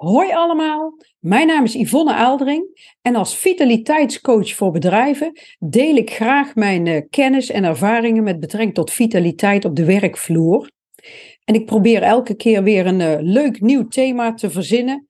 Hoi allemaal, mijn naam is Yvonne Aaldering en als vitaliteitscoach voor bedrijven deel ik graag mijn uh, kennis en ervaringen met betrekking tot vitaliteit op de werkvloer. En ik probeer elke keer weer een uh, leuk nieuw thema te verzinnen.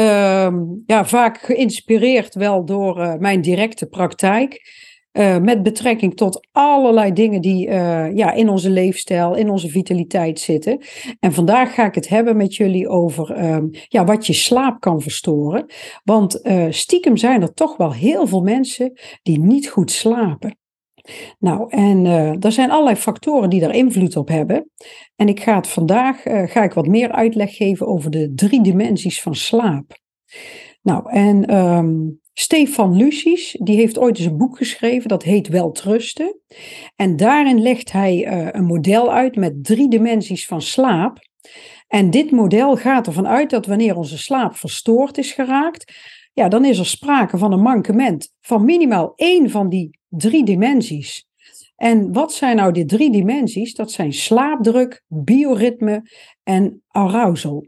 Uh, ja, vaak geïnspireerd wel door uh, mijn directe praktijk. Uh, met betrekking tot allerlei dingen die uh, ja, in onze leefstijl, in onze vitaliteit zitten. En vandaag ga ik het hebben met jullie over uh, ja, wat je slaap kan verstoren. Want eh, stiekem zijn er toch wel heel veel mensen die niet goed slapen. Nou, en er zijn allerlei factoren die daar invloed op hebben. En ik ga het vandaag ga ik wat meer uitleg geven over de drie dimensies van slaap. Nou, en ehm, Stefan Lucies, die heeft ooit eens een boek geschreven, dat heet Weltrusten. En daarin legt hij uh, een model uit met drie dimensies van slaap. En dit model gaat ervan uit dat wanneer onze slaap verstoord is geraakt, ja, dan is er sprake van een mankement van minimaal één van die drie dimensies. En wat zijn nou die drie dimensies? Dat zijn slaapdruk, bioritme en arousal.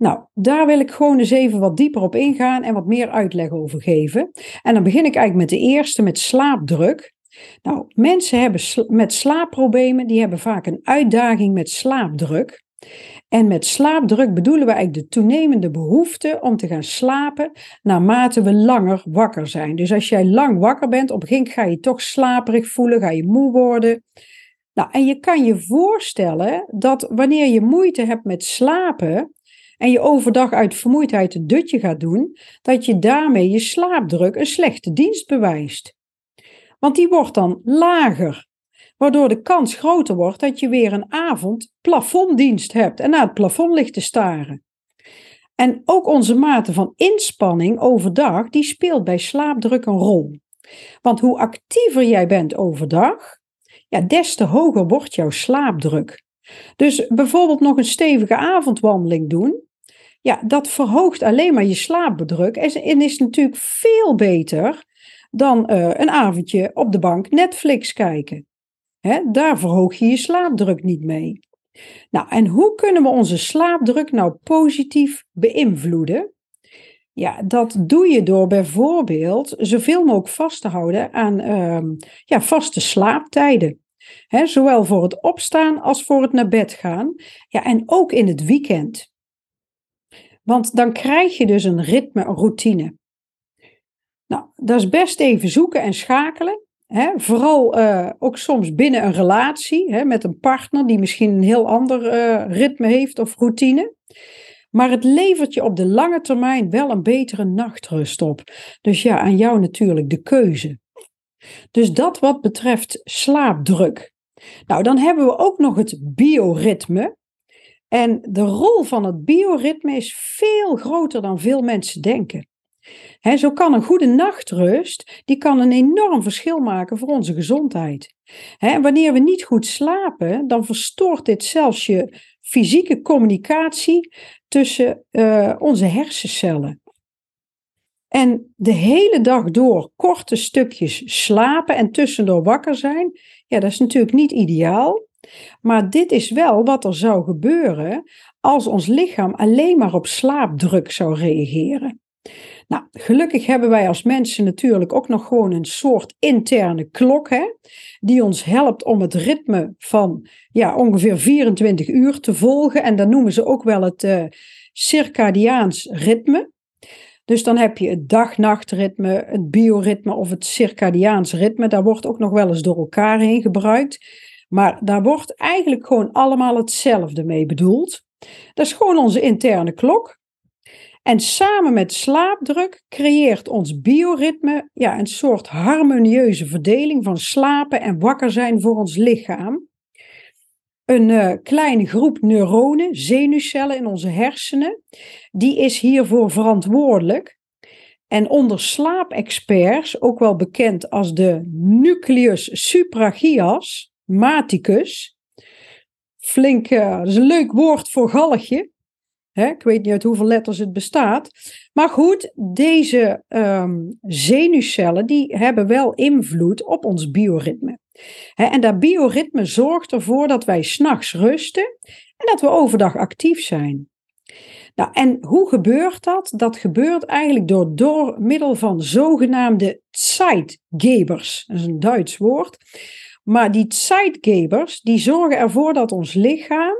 Nou, daar wil ik gewoon eens even wat dieper op ingaan en wat meer uitleg over geven. En dan begin ik eigenlijk met de eerste, met slaapdruk. Nou, mensen hebben met slaapproblemen, die hebben vaak een uitdaging met slaapdruk. En met slaapdruk bedoelen we eigenlijk de toenemende behoefte om te gaan slapen naarmate we langer wakker zijn. Dus als jij lang wakker bent, op een gegeven moment ga je toch slaperig voelen, ga je moe worden. Nou, en je kan je voorstellen dat wanneer je moeite hebt met slapen, en je overdag uit vermoeidheid een dutje gaat doen, dat je daarmee je slaapdruk een slechte dienst bewijst. Want die wordt dan lager, waardoor de kans groter wordt dat je weer een avond plafonddienst hebt en naar het plafond ligt te staren. En ook onze mate van inspanning overdag, die speelt bij slaapdruk een rol. Want hoe actiever jij bent overdag, ja, des te hoger wordt jouw slaapdruk. Dus bijvoorbeeld nog een stevige avondwandeling doen, ja, dat verhoogt alleen maar je slaapdruk en is natuurlijk veel beter dan uh, een avondje op de bank Netflix kijken. Hè, daar verhoog je je slaapdruk niet mee. Nou, en hoe kunnen we onze slaapdruk nou positief beïnvloeden? Ja, dat doe je door bijvoorbeeld zoveel mogelijk vast te houden aan uh, ja, vaste slaaptijden. Zowel voor het opstaan als voor het naar bed gaan. Ja, en ook in het weekend. Want dan krijg je dus een ritme, een routine. Nou, dat is best even zoeken en schakelen. Hè? Vooral uh, ook soms binnen een relatie hè, met een partner die misschien een heel ander uh, ritme heeft of routine. Maar het levert je op de lange termijn wel een betere nachtrust op. Dus ja, aan jou natuurlijk de keuze. Dus dat wat betreft slaapdruk. Nou, dan hebben we ook nog het bioritme. En de rol van het bioritme is veel groter dan veel mensen denken. Zo kan een goede nachtrust, die kan een enorm verschil maken voor onze gezondheid. He, wanneer we niet goed slapen, dan verstoort dit zelfs je fysieke communicatie tussen uh, onze hersencellen. En de hele dag door korte stukjes slapen en tussendoor wakker zijn, ja, dat is natuurlijk niet ideaal. Maar dit is wel wat er zou gebeuren als ons lichaam alleen maar op slaapdruk zou reageren. Nou, gelukkig hebben wij als mensen natuurlijk ook nog gewoon een soort interne klok, hè, die ons helpt om het ritme van ja, ongeveer 24 uur te volgen. En dat noemen ze ook wel het uh, circadiaans ritme. Dus dan heb je het dag-nachtritme, het bioritme of het circadiaans ritme. Daar wordt ook nog wel eens door elkaar heen gebruikt. Maar daar wordt eigenlijk gewoon allemaal hetzelfde mee bedoeld. Dat is gewoon onze interne klok. En samen met slaapdruk creëert ons bioritme ja, een soort harmonieuze verdeling van slapen en wakker zijn voor ons lichaam. Een uh, kleine groep neuronen, zenuwcellen in onze hersenen, die is hiervoor verantwoordelijk. En onder slaapexperts, ook wel bekend als de nucleus suprachias, maticus. Flink, uh, dat is een leuk woord voor galgje. Hè? Ik weet niet uit hoeveel letters het bestaat. Maar goed, deze um, zenuwcellen die hebben wel invloed op ons bioritme. Hè? En dat bioritme zorgt ervoor dat wij s'nachts rusten en dat we overdag actief zijn. Nou, en hoe gebeurt dat? Dat gebeurt eigenlijk door, door middel van zogenaamde Zeitgebers. Dat is een Duits woord. Maar die Zeitgebers, die zorgen ervoor dat ons lichaam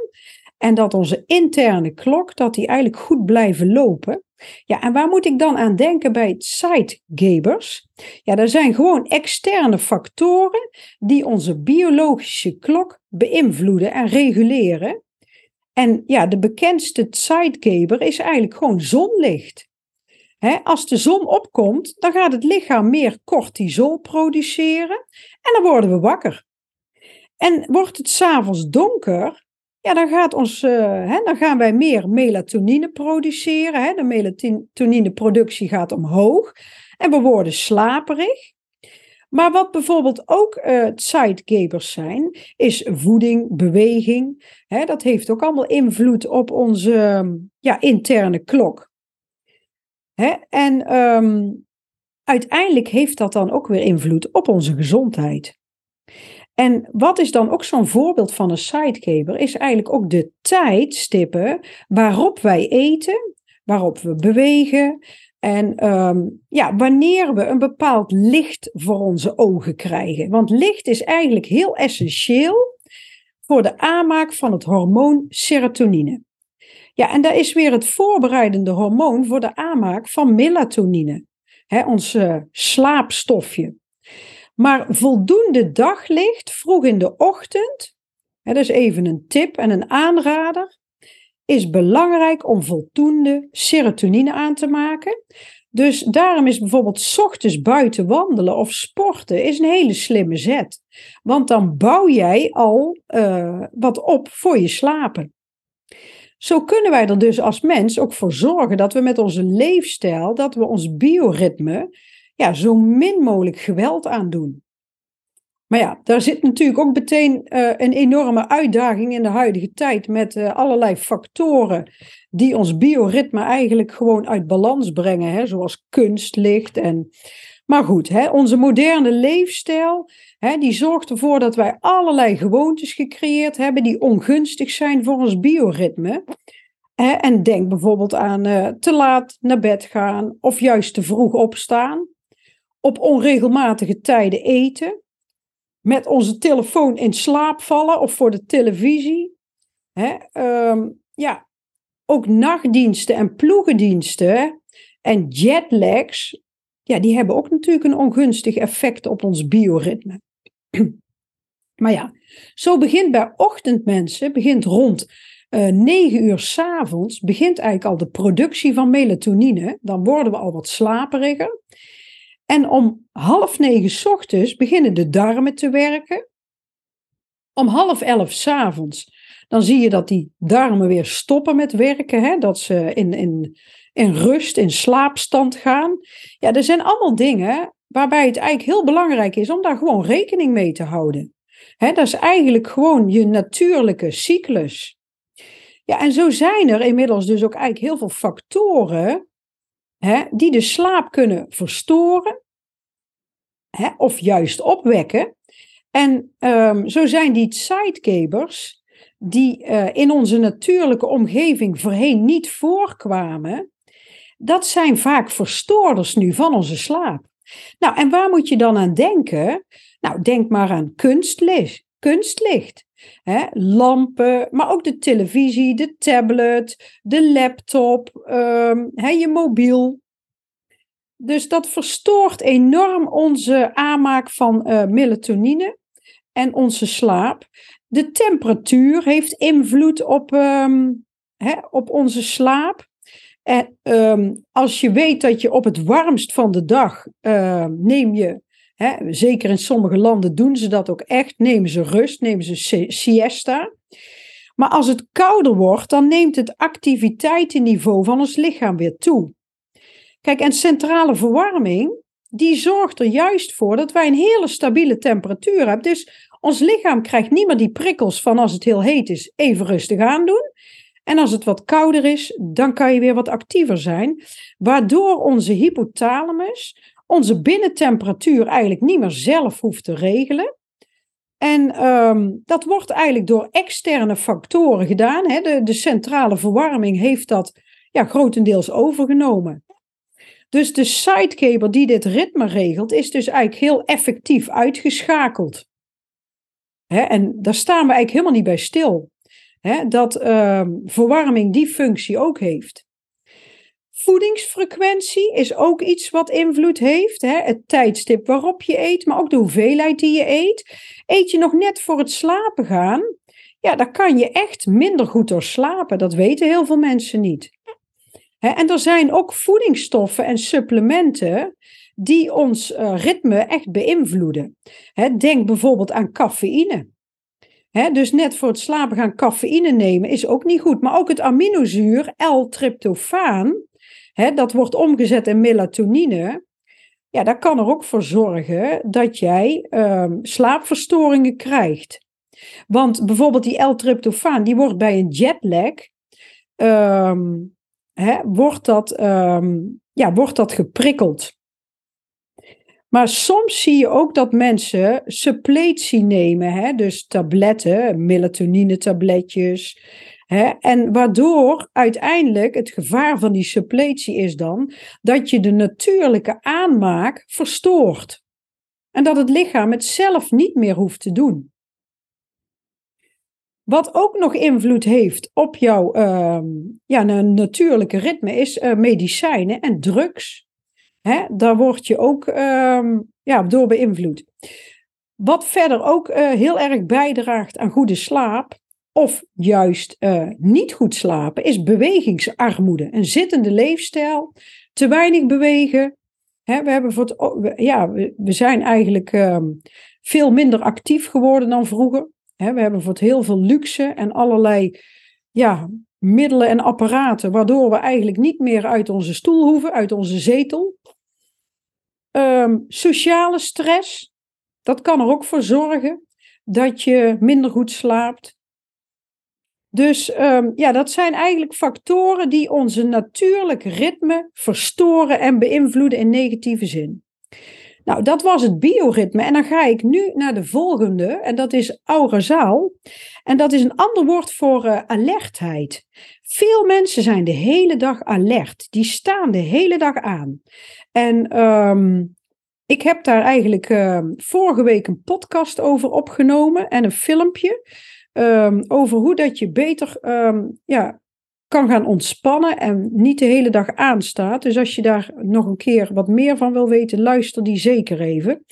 en dat onze interne klok, dat die eigenlijk goed blijven lopen. Ja, en waar moet ik dan aan denken bij Zeitgebers? Ja, dat zijn gewoon externe factoren die onze biologische klok beïnvloeden en reguleren. En ja, de bekendste Zeitgeber is eigenlijk gewoon zonlicht. Als de zon opkomt, dan gaat het lichaam meer cortisol produceren en dan worden we wakker. En wordt het s'avonds donker, ja, dan, gaat ons, uh, dan gaan wij meer melatonine produceren. Hè? De melatonineproductie gaat omhoog en we worden slaperig. Maar wat bijvoorbeeld ook uh, zijn, is voeding, beweging. Dat heeft ook allemaal invloed op onze ja, interne klok. En um, uiteindelijk heeft dat dan ook weer invloed op onze gezondheid. En wat is dan ook zo'n voorbeeld van een sidekeeper? Is eigenlijk ook de tijdstippen waarop wij eten, waarop we bewegen. En um, ja, wanneer we een bepaald licht voor onze ogen krijgen. Want licht is eigenlijk heel essentieel voor de aanmaak van het hormoon serotonine. Ja, en daar is weer het voorbereidende hormoon voor de aanmaak van melatonine, hè, ons uh, slaapstofje. Maar voldoende daglicht vroeg in de ochtend, hè, dat is even een tip en een aanrader, is belangrijk om voldoende serotonine aan te maken. Dus daarom is bijvoorbeeld ochtends buiten wandelen of sporten is een hele slimme zet. Want dan bouw jij al uh, wat op voor je slapen. Zo kunnen wij er dus als mens ook voor zorgen dat we met onze leefstijl, dat we ons bioritme ja, zo min mogelijk geweld aan doen. Maar ja, daar zit natuurlijk ook meteen uh, een enorme uitdaging in de huidige tijd met uh, allerlei factoren die ons bioritme eigenlijk gewoon uit balans brengen, hè, zoals kunstlicht en... Maar goed, hè, onze moderne leefstijl, hè, die zorgt ervoor dat wij allerlei gewoontes gecreëerd hebben die ongunstig zijn voor ons bioritme. Hè, en denk bijvoorbeeld aan uh, te laat naar bed gaan of juist te vroeg opstaan op onregelmatige tijden eten, met onze telefoon in slaap vallen of voor de televisie. Hè? Um, ja, ook nachtdiensten en ploegendiensten en jetlags, ja, die hebben ook natuurlijk een ongunstig effect op ons bioritme. maar ja, zo begint bij ochtendmensen, begint rond uh, eh, 9 uur s'avonds, begint eigenlijk al de productie van melatonine. Dan worden we al wat slaperiger. En om half negen ochtends beginnen de darmen te werken. Om half elf s'avonds, dan zie je dat die darmen weer stoppen met werken. Hè? Dat ze in, in, in rust, in slaapstand gaan. Ja, er zijn allemaal dingen waarbij het eigenlijk heel belangrijk is om daar gewoon rekening mee te houden. Dat is eigenlijk gewoon je natuurlijke cyclus. Ja, en zo zijn er inmiddels dus ook eigenlijk heel veel factoren die de slaap kunnen verstoren of juist opwekken. En um, zo zijn die sidekabers, die uh, in onze natuurlijke omgeving voorheen niet voorkwamen, dat zijn vaak verstoorders nu van onze slaap. Nou, en waar moet je dan aan denken? Nou, denk maar aan kunstlicht. kunstlicht. Lampen, maar ook de televisie, de tablet, de laptop, hè, je mobiel. Dus dat verstoort enorm onze aanmaak van uh, melatonine en onze slaap. De temperatuur heeft invloed op, hè, op onze slaap. En um, als je weet dat je op het warmst van de dag uh, neem je, hè, zeker in sommige landen doen ze dat ook echt, nemen ze rust, nemen ze siesta. Maar als het kouder wordt, dan neemt het activiteitenniveau van ons lichaam weer toe. Kijk, en centrale verwarming, die zorgt er juist voor dat wij een hele stabiele temperatuur hebben. Dus ons lichaam krijgt niet meer die prikkels van als het heel heet is, even rustig aandoen. En als het wat kouder is, dan kan je weer wat actiever zijn. Waardoor onze hypothalamus onze binnentemperatuur eigenlijk niet meer zelf hoeft te regelen. En um, dat wordt eigenlijk door externe factoren gedaan. Hè. De, de centrale verwarming heeft dat ja, grotendeels overgenomen. Dus de sidecaber die dit ritme regelt, is dus eigenlijk heel effectief uitgeschakeld. Hè, en daar staan we eigenlijk helemaal niet bij stil. Hè, dat ehm, verwarming die functie ook heeft. Voedingsfrequentie is ook iets wat invloed heeft. Hè? Het tijdstip waarop je eet, maar ook de hoeveelheid die je eet. Eet je nog net voor het slapen gaan, ja, dan kan je echt minder goed door slapen. Dat weten heel veel mensen niet. En er zijn ook voedingsstoffen en supplementen die ons uh, ritme echt beïnvloeden. Denk bijvoorbeeld aan cafeïne. Dus net voor het slapen gaan cafeïne nemen is ook niet goed. Maar ook het aminozuur L-tryptofaan, dat wordt omgezet in melatonine. Ja, dat kan er ook voor zorgen dat jij um, slaapverstoringen krijgt. Want bijvoorbeeld die L-tryptofaan, die wordt bij een jetlag, um, wordt, dat, um, ja, wordt dat geprikkeld. Maar soms zie je ook dat mensen suppletie nemen, hè? dus tabletten, melatonine tabletjes. Hè? En waardoor uiteindelijk het gevaar van die suppletie is dan dat je de natuurlijke aanmaak verstoort. En dat het lichaam het zelf niet meer hoeft te doen. Wat ook nog invloed heeft op jouw uh, ja, natuurlijke ritme is uh, medicijnen en drugs. Hè? Daar word je ook uh, ja, door beïnvloed. Wat verder ook uh, heel erg bijdraagt aan goede slaap, of juist uh, niet goed slapen, is bewegingsarmoede. Een zittende leefstijl, te weinig bewegen. Hè, we, hebben voor het, ja, we, zijn eigenlijk uh, veel minder actief geworden dan vroeger. Hè, we hebben voor het heel veel luxe en allerlei ja, middelen en apparaten, waardoor we eigenlijk niet meer uit onze stoel hoeven, uit onze zetel. Um, sociale stress, dat kan er ook voor zorgen dat je minder goed slaapt, dus um, ja, dat zijn eigenlijk factoren die onze natuurlijk ritme verstoren en beïnvloeden in negatieve zin. Nou, dat was het bioritme. En dan ga ik nu naar de volgende, en dat is aurazaal. En dat is een ander woord voor uh, alertheid. Veel mensen zijn de hele dag alert. Die staan de hele dag aan. En um, ik heb daar eigenlijk uh, vorige week een podcast over opgenomen en een filmpje. Um, over hoe dat je beter ja, kan gaan ontspannen en niet de hele dag aanstaat. Dus als je daar nog een keer wat meer van wil weten, luister die zeker even.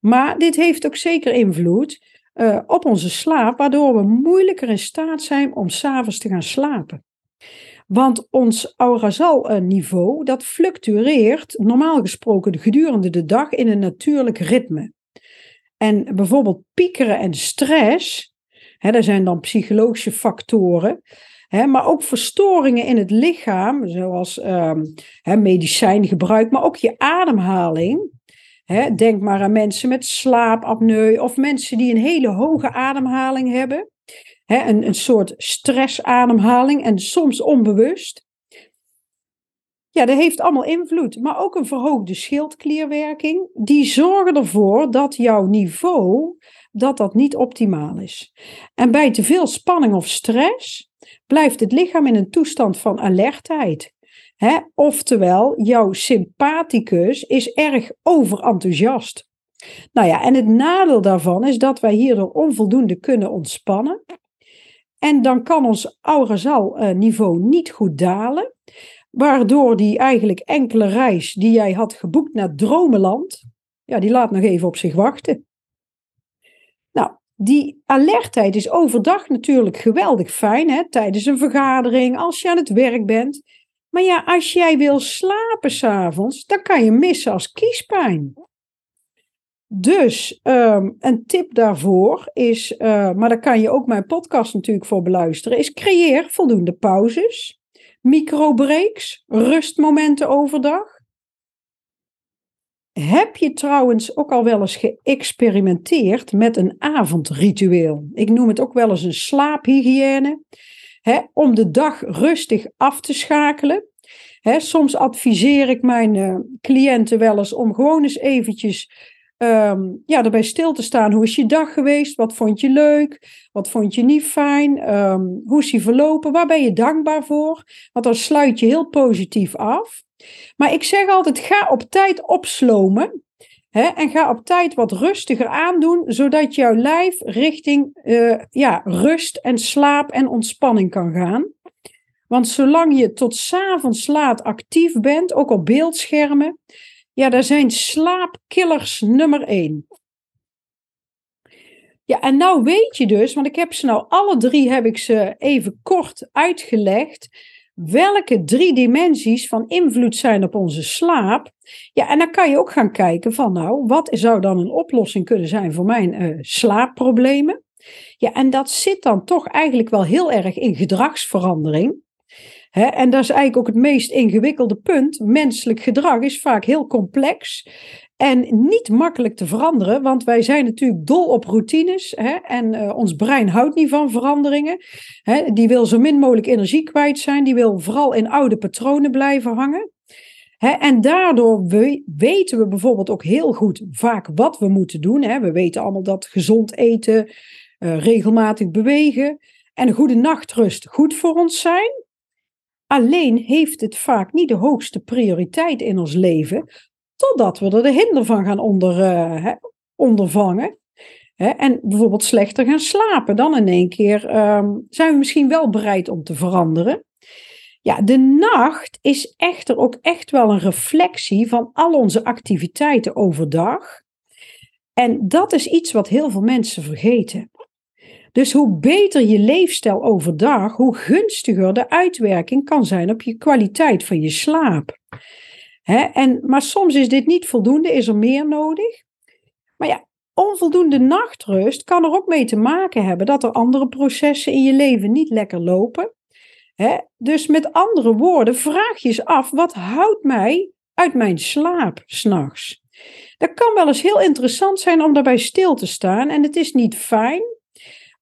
Maar dit heeft ook zeker invloed uh, op onze slaap, waardoor we moeilijker in staat zijn om s'avonds te gaan slapen. Want ons aurasal-niveau, dat fluctueert normaal gesproken gedurende de dag in een natuurlijk ritme. En bijvoorbeeld piekeren en stress, Hè, er zijn dan psychologische factoren. Hè, maar ook verstoringen in het lichaam, zoals um, hè, medicijngebruik, maar ook je ademhaling. Hè, denk maar aan mensen met slaapapneu of mensen die een hele hoge ademhaling hebben. Hè, een, een soort stressademhaling en soms onbewust. Ja, dat heeft allemaal invloed. Maar ook een verhoogde schildklierwerking. Die zorgen ervoor dat jouw niveau dat dat niet optimaal is. En bij te veel spanning of stress blijft het lichaam in een toestand van alertheid. He, oftewel, jouw sympathicus is erg overenthousiast. Nou ja, en het nadeel daarvan is dat wij hierdoor onvoldoende kunnen ontspannen. En dan kan ons aurasal-niveau niet goed dalen, waardoor die eigenlijk enkele reis die jij had geboekt naar Dromenland, ja, die laat nog even op zich wachten. Die alertheid is overdag natuurlijk geweldig fijn, hè, tijdens een vergadering, als je aan het werk bent. Maar ja, als jij wil slapen s'avonds, dan kan je missen als kiespijn. Dus um, een tip daarvoor is, uh, maar daar kan je ook mijn podcast natuurlijk voor beluisteren, is creëer voldoende pauzes, microbreaks, rustmomenten overdag. Heb je trouwens ook al wel eens geëxperimenteerd met een avondritueel? Ik noem het ook wel eens een slaaphygiëne. Hè, om de dag rustig af te schakelen. Soms adviseer ik mijn uh, cliënten wel eens om gewoon eens eventjes ehm, ja, erbij stil te staan. Hoe is je dag geweest? Wat vond je leuk? Wat vond je niet fijn? Ehm, hoe is die verlopen? Waar ben je dankbaar voor? Want dan sluit je heel positief af. Maar ik zeg altijd, ga op tijd opslomen. Hè, en ga op tijd wat rustiger aandoen, zodat jouw lijf richting uh, ja, rust en slaap en ontspanning kan gaan. Want zolang je tot s'avonds laat actief bent, ook op beeldschermen, ja, daar zijn slaapkillers nummer één. Ja, en nou weet je dus, want ik heb ze nou alle drie heb ik ze even kort uitgelegd, welke drie dimensies van invloed zijn op onze slaap. Ja, en dan kan je ook gaan kijken van nou, wat zou dan een oplossing kunnen zijn voor mijn uh, slaapproblemen? Ja, en dat zit dan toch eigenlijk wel heel erg in gedragsverandering en dat is eigenlijk ook het meest ingewikkelde punt. Menselijk gedrag is vaak heel complex en niet makkelijk te veranderen, want wij zijn natuurlijk dol op routines en uh, ons brein houdt niet van veranderingen. die wil zo min mogelijk energie kwijt zijn, die wil vooral in oude patronen blijven hangen. en daardoor weten we bijvoorbeeld ook heel goed vaak wat we moeten doen. We weten allemaal dat gezond eten, uh, regelmatig bewegen en goede nachtrust goed voor ons zijn. Alleen heeft het vaak niet de hoogste prioriteit in ons leven, totdat we er de hinder van gaan onder, uh, ondervangen. En bijvoorbeeld slechter gaan slapen. Dan in één keer um, zijn we misschien wel bereid om te veranderen. Ja, de nacht is echter ook echt wel een reflectie van al onze activiteiten overdag. En dat is iets wat heel veel mensen vergeten. Dus hoe beter je leefstijl overdag, hoe gunstiger de uitwerking kan zijn op je kwaliteit van je slaap. En, maar soms is dit niet voldoende, is er meer nodig. Maar ja, onvoldoende nachtrust kan er ook mee te maken hebben dat er andere processen in je leven niet lekker lopen. dus met andere woorden, vraag je eens af: wat houdt mij uit mijn slaap s'nachts? Dat kan wel eens heel interessant zijn om daarbij stil te staan. En het is niet fijn,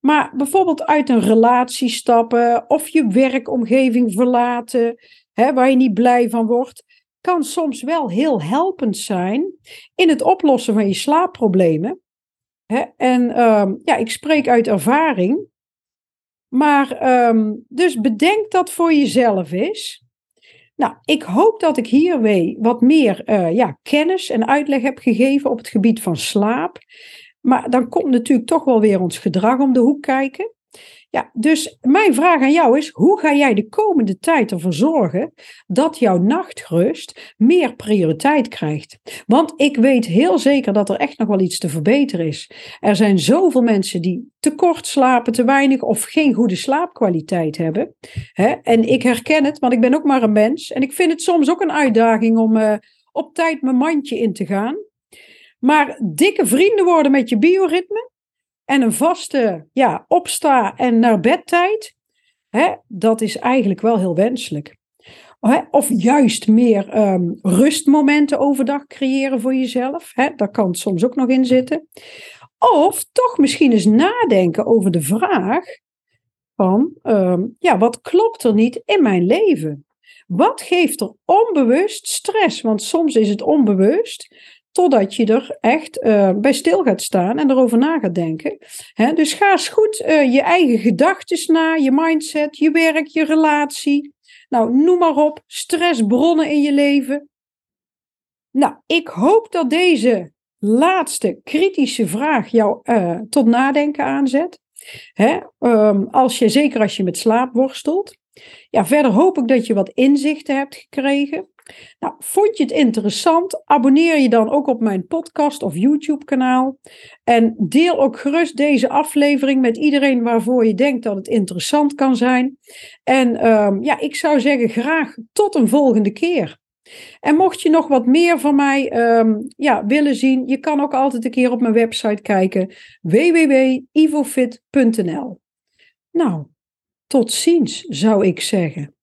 maar bijvoorbeeld uit een relatie stappen of je werkomgeving verlaten, hè, waar je niet blij van wordt, kan soms wel heel helpend zijn in het oplossen van je slaapproblemen. En um, ja, ik spreek uit ervaring. Maar um, dus bedenk dat voor jezelf is. Nou, ik hoop dat ik hiermee wat meer uh, ja, kennis en uitleg heb gegeven op het gebied van slaap. Maar dan komt natuurlijk toch wel weer ons gedrag om de hoek kijken. Ja, dus mijn vraag aan jou is: hoe ga jij de komende tijd ervoor zorgen dat jouw nachtrust meer prioriteit krijgt? Want ik weet heel zeker dat er echt nog wel iets te verbeteren is. Er zijn zoveel mensen die te kort slapen, te weinig of geen goede slaapkwaliteit hebben. En ik herken het, want ik ben ook maar een mens. En ik vind het soms ook een uitdaging om uh, op tijd mijn mandje in te gaan. Maar dikke vrienden worden met je bioritme en een vaste ja, opsta- en naar bedtijd, hè, dat is eigenlijk wel heel wenselijk. Of juist meer um, rustmomenten overdag creëren voor jezelf. Hè, daar kan het soms ook nog in zitten. Of toch misschien eens nadenken over de vraag van, um, ja, wat klopt er niet in mijn leven? Wat geeft er onbewust stress? Want soms is het onbewust Totdat je er echt uh, bij stil gaat staan en erover na gaat denken. dus ga eens goed uh, je eigen gedachten na, je mindset, je werk, je relatie. Nou, noem maar op, stressbronnen in je leven. Nou, ik hoop dat deze laatste kritische vraag jou uh, tot nadenken aanzet. Um, als je, zeker als je met slaap worstelt. Ja, verder hoop ik dat je wat inzichten hebt gekregen. Nou, vond je het interessant? Abonneer je dan ook op mijn podcast of YouTube kanaal. En deel ook gerust deze aflevering met iedereen waarvoor je denkt dat het interessant kan zijn. En um, ja, ik zou zeggen graag tot een volgende keer. En mocht je nog wat meer van mij um, ja, willen zien, je kan ook altijd een keer op mijn website kijken: www.ivofit.nl. Nou, tot ziens zou ik zeggen.